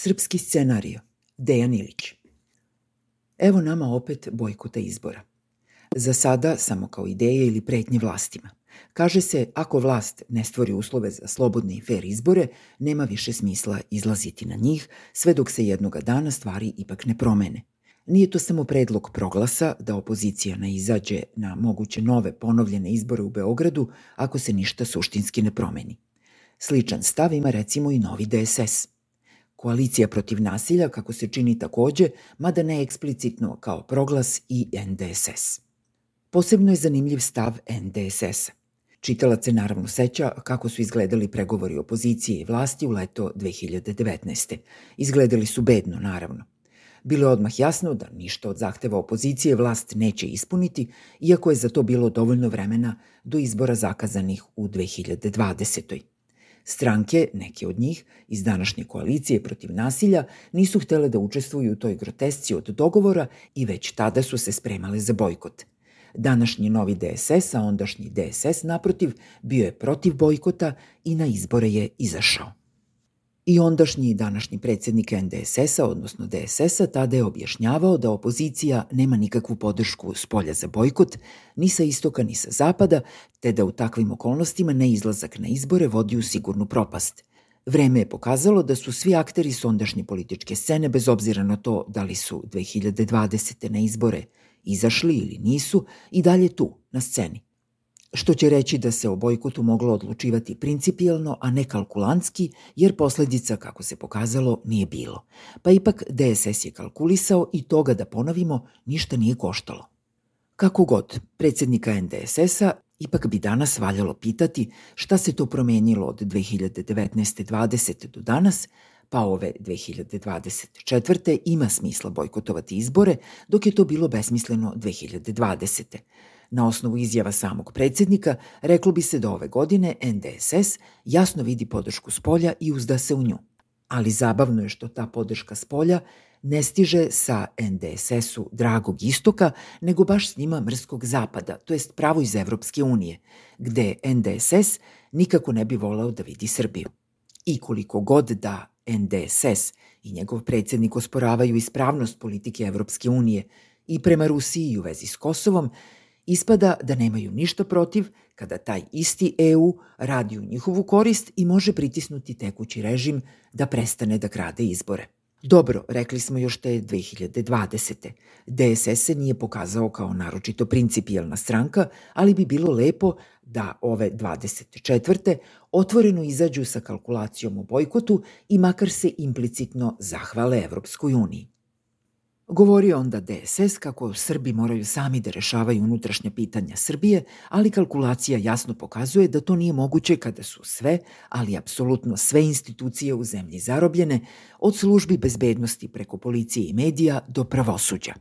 Srpski scenario. Dejan Ilić. Evo nama opet bojkota izbora. Za sada samo kao ideje ili pretnje vlastima. Kaže se, ako vlast ne stvori uslove za slobodne i fair izbore, nema više smisla izlaziti na njih, sve dok se jednoga dana stvari ipak ne promene. Nije to samo predlog proglasa da opozicija ne izađe na moguće nove ponovljene izbore u Beogradu ako se ništa suštinski ne promeni. Sličan stav ima recimo i novi DSS. Koalicija protiv nasilja, kako se čini takođe, mada ne eksplicitno kao proglas i NDSS. Posebno je zanimljiv stav NDSS-a. Čitalac se naravno seća kako su izgledali pregovori opozicije i vlasti u leto 2019. Izgledali su bedno, naravno. Bilo je odmah jasno da ništa od zahteva opozicije vlast neće ispuniti, iako je za to bilo dovoljno vremena do izbora zakazanih u 2020. Stranke, neke od njih, iz današnje koalicije protiv nasilja, nisu htele da učestvuju u toj grotesci od dogovora i već tada su se spremale za bojkot. Današnji novi DSS, a ondašnji DSS, naprotiv, bio je protiv bojkota i na izbore je izašao. I ondašnji današnji predsednik NDSS-a, odnosno DSS-a, tada je objašnjavao da opozicija nema nikakvu podršku s polja za bojkot, ni sa istoka ni sa zapada, te da u takvim okolnostima neizlazak na izbore vodi u sigurnu propast. Vreme je pokazalo da su svi akteri s ondašnje političke scene, bez obzira na to da li su 2020. na izbore izašli ili nisu, i dalje tu, na sceni što će reći da se o bojkotu moglo odlučivati principijelno, a ne kalkulantski, jer posledica, kako se pokazalo, nije bilo. Pa ipak DSS je kalkulisao i toga da ponovimo ništa nije koštalo. Kako god, predsednika NDSS-a ipak bi danas valjalo pitati šta se to promenilo od 2019. 20. do danas, pa ove 2024. ima smisla bojkotovati izbore, dok je to bilo besmisleno 2020. Na osnovu izjava samog predsednika, reklo bi se da ove godine NDSS jasno vidi podršku s polja i uzda se u nju. Ali zabavno je što ta podrška s polja ne stiže sa NDSS-u dragog istoka, nego baš s njima mrskog zapada, to jest pravo iz Evropske unije, gde NDSS nikako ne bi voleo da vidi Srbiju. I koliko god da NDSS i njegov predsednik osporavaju ispravnost politike Evropske unije i prema Rusiji i u vezi s Kosovom, Ispada da nemaju ništa protiv kada taj isti EU radi u njihovu korist i može pritisnuti tekući režim da prestane da krade izbore. Dobro, rekli smo još te 2020. DSS se nije pokazao kao naročito principijelna stranka, ali bi bilo lepo da ove 24. otvoreno izađu sa kalkulacijom o bojkotu i makar se implicitno zahvale Evropskoj uniji. Govorio onda DSS kako Srbi moraju sami da rešavaju unutrašnja pitanja Srbije, ali kalkulacija jasno pokazuje da to nije moguće kada su sve, ali apsolutno sve institucije u zemlji zarobljene, od službi bezbednosti preko policije i medija do pravosuđa.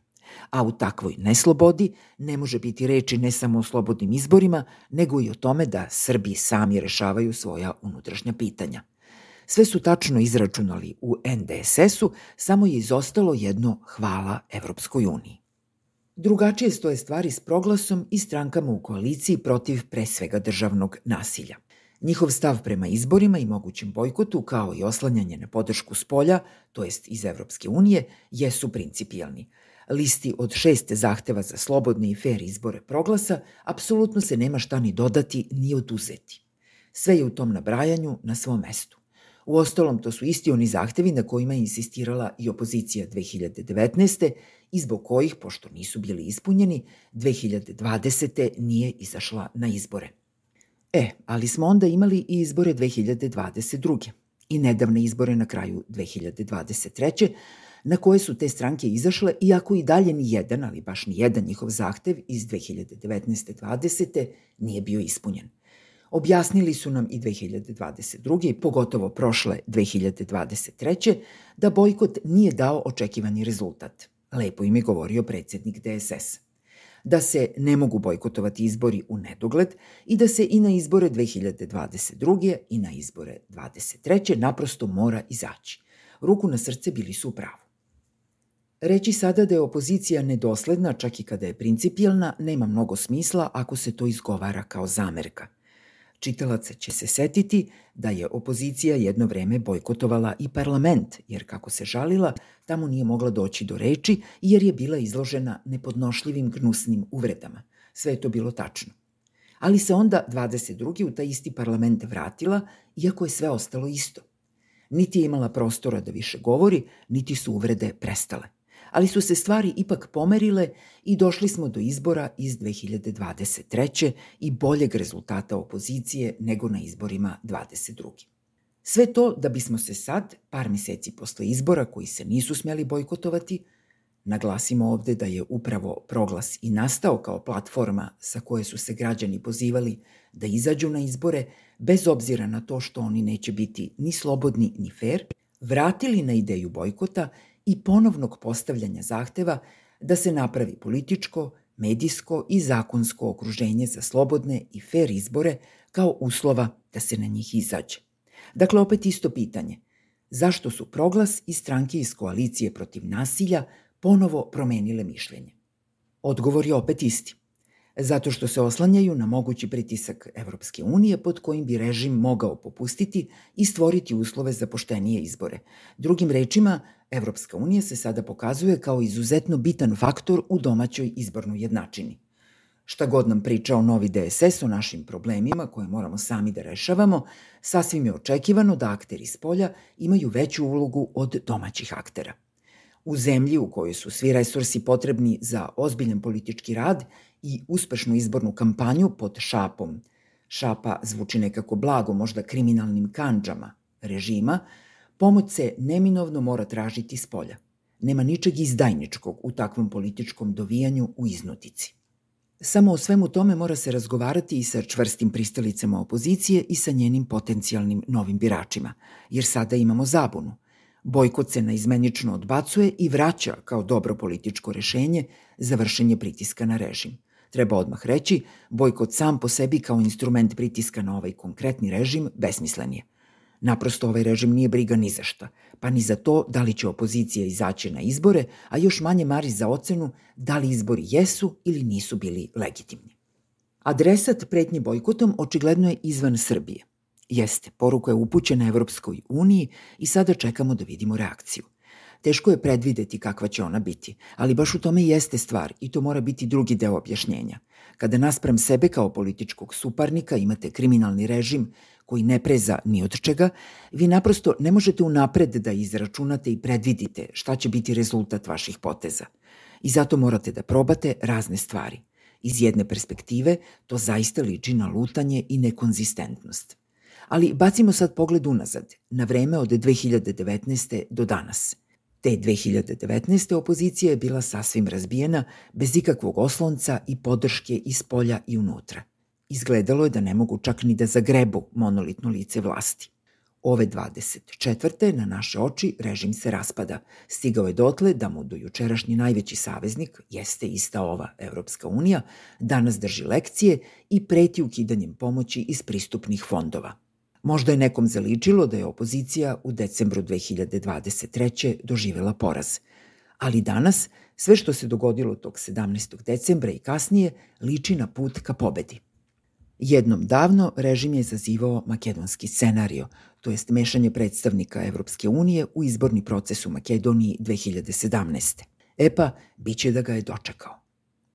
A u takvoj neslobodi ne može biti reči ne samo o slobodnim izborima, nego i o tome da Srbi sami rešavaju svoja unutrašnja pitanja – Sve su tačno izračunali u NDSS-u, samo je izostalo jedno hvala Evropskoj uniji. Drugačije stoje stvari s proglasom i strankama u koaliciji protiv pre svega državnog nasilja. Njihov stav prema izborima i mogućem bojkotu, kao i oslanjanje na podršku s polja, to jest iz Evropske unije, jesu principijalni. Listi od šeste zahteva za slobodne i fair izbore proglasa apsolutno se nema šta ni dodati ni oduzeti. Sve je u tom nabrajanju na svom mestu. U ostalom, to su isti oni zahtevi na kojima je insistirala i opozicija 2019. i zbog kojih, pošto nisu bili ispunjeni, 2020. nije izašla na izbore. E, ali smo onda imali i izbore 2022. i nedavne izbore na kraju 2023 na koje su te stranke izašle, iako i dalje ni jedan, ali baš ni jedan njihov zahtev iz 2019. 20. nije bio ispunjen. Objasnili su nam i 2022. i pogotovo prošle 2023. da bojkot nije dao očekivani rezultat. Lepo im je govorio predsednik DSS. Da se ne mogu bojkotovati izbori u nedogled i da se i na izbore 2022. i na izbore 23. naprosto mora izaći. Ruku na srce bili su u pravu. Reći sada da je opozicija nedosledna, čak i kada je principijelna, nema mnogo smisla ako se to izgovara kao zamerka – Čitalac će se setiti da je opozicija jedno vreme bojkotovala i parlament, jer kako se žalila, tamo nije mogla doći do reči jer je bila izložena nepodnošljivim gnusnim uvredama. Sve je to bilo tačno. Ali se onda 22. u taj isti parlament vratila, iako je sve ostalo isto. Niti je imala prostora da više govori, niti su uvrede prestale ali su se stvari ipak pomerile i došli smo do izbora iz 2023. i boljeg rezultata opozicije nego na izborima 22. Sve to da bismo se sad, par meseci posle izbora koji se nisu smeli bojkotovati, Naglasimo ovde da je upravo proglas i nastao kao platforma sa koje su se građani pozivali da izađu na izbore, bez obzira na to što oni neće biti ni slobodni ni fair, vratili na ideju bojkota i ponovnog postavljanja zahteva da se napravi političko, medijsko i zakonsko okruženje za slobodne i fair izbore kao uslova da se na njih izađe. Dakle, opet isto pitanje. Zašto su proglas i stranke iz koalicije protiv nasilja ponovo promenile mišljenje? Odgovor je opet isti zato što se oslanjaju na mogući pritisak Evropske unije pod kojim bi režim mogao popustiti i stvoriti uslove za poštenije izbore. Drugim rečima, Evropska unija se sada pokazuje kao izuzetno bitan faktor u domaćoj izbornoj jednačini. Šta god nam pričao novi DSS o našim problemima koje moramo sami da rešavamo, sasvim je očekivano da akteri s polja imaju veću ulogu od domaćih aktera. U zemlji u kojoj su svi resursi potrebni za ozbiljan politički rad i uspešnu izbornu kampanju pod šapom. Šapa zvuči nekako blago, možda kriminalnim kanđama režima, pomoć se neminovno mora tražiti s polja. Nema ničeg izdajničkog u takvom političkom dovijanju u iznutici. Samo o svemu tome mora se razgovarati i sa čvrstim pristalicama opozicije i sa njenim potencijalnim novim biračima, jer sada imamo zabunu. Bojkot se naizmenično odbacuje i vraća kao dobro političko rešenje za vršenje pritiska na režim. Treba odmah reći, bojkot sam po sebi kao instrument pritiska na ovaj konkretni režim besmislen je. Naprosto ovaj režim nije briga ni za šta, pa ni za to da li će opozicija izaći na izbore, a još manje mari za ocenu da li izbori jesu ili nisu bili legitimni. Adresat pretnje bojkotom očigledno je izvan Srbije. Jeste, poruka je upućena Evropskoj uniji i sada čekamo da vidimo reakciju. Teško je predvideti kakva će ona biti, ali baš u tome jeste stvar i to mora biti drugi deo objašnjenja. Kada nasprem sebe kao političkog suparnika imate kriminalni režim koji ne preza ni od čega, vi naprosto ne možete unapred da izračunate i predvidite šta će biti rezultat vaših poteza. I zato morate da probate razne stvari. Iz jedne perspektive to zaista liči na lutanje i nekonzistentnost. Ali bacimo sad pogled unazad, na vreme od 2019. do danas – Te 2019. opozicija je bila sasvim razbijena, bez ikakvog oslonca i podrške iz polja i unutra. Izgledalo je da ne mogu čak ni da zagrebu monolitno lice vlasti. Ove 24. na naše oči režim se raspada. Stigao je dotle da mu do jučerašnji najveći saveznik, jeste ista ova Evropska unija, danas drži lekcije i preti ukidanjem pomoći iz pristupnih fondova – Možda je nekom zaličilo da je opozicija u decembru 2023. doživela poraz. Ali danas, sve što se dogodilo tog 17. decembra i kasnije, liči na put ka pobedi. Jednom davno režim je zazivao makedonski scenario, to jest mešanje predstavnika Evropske unije u izborni proces u Makedoniji 2017. E pa, bit će da ga je dočekao.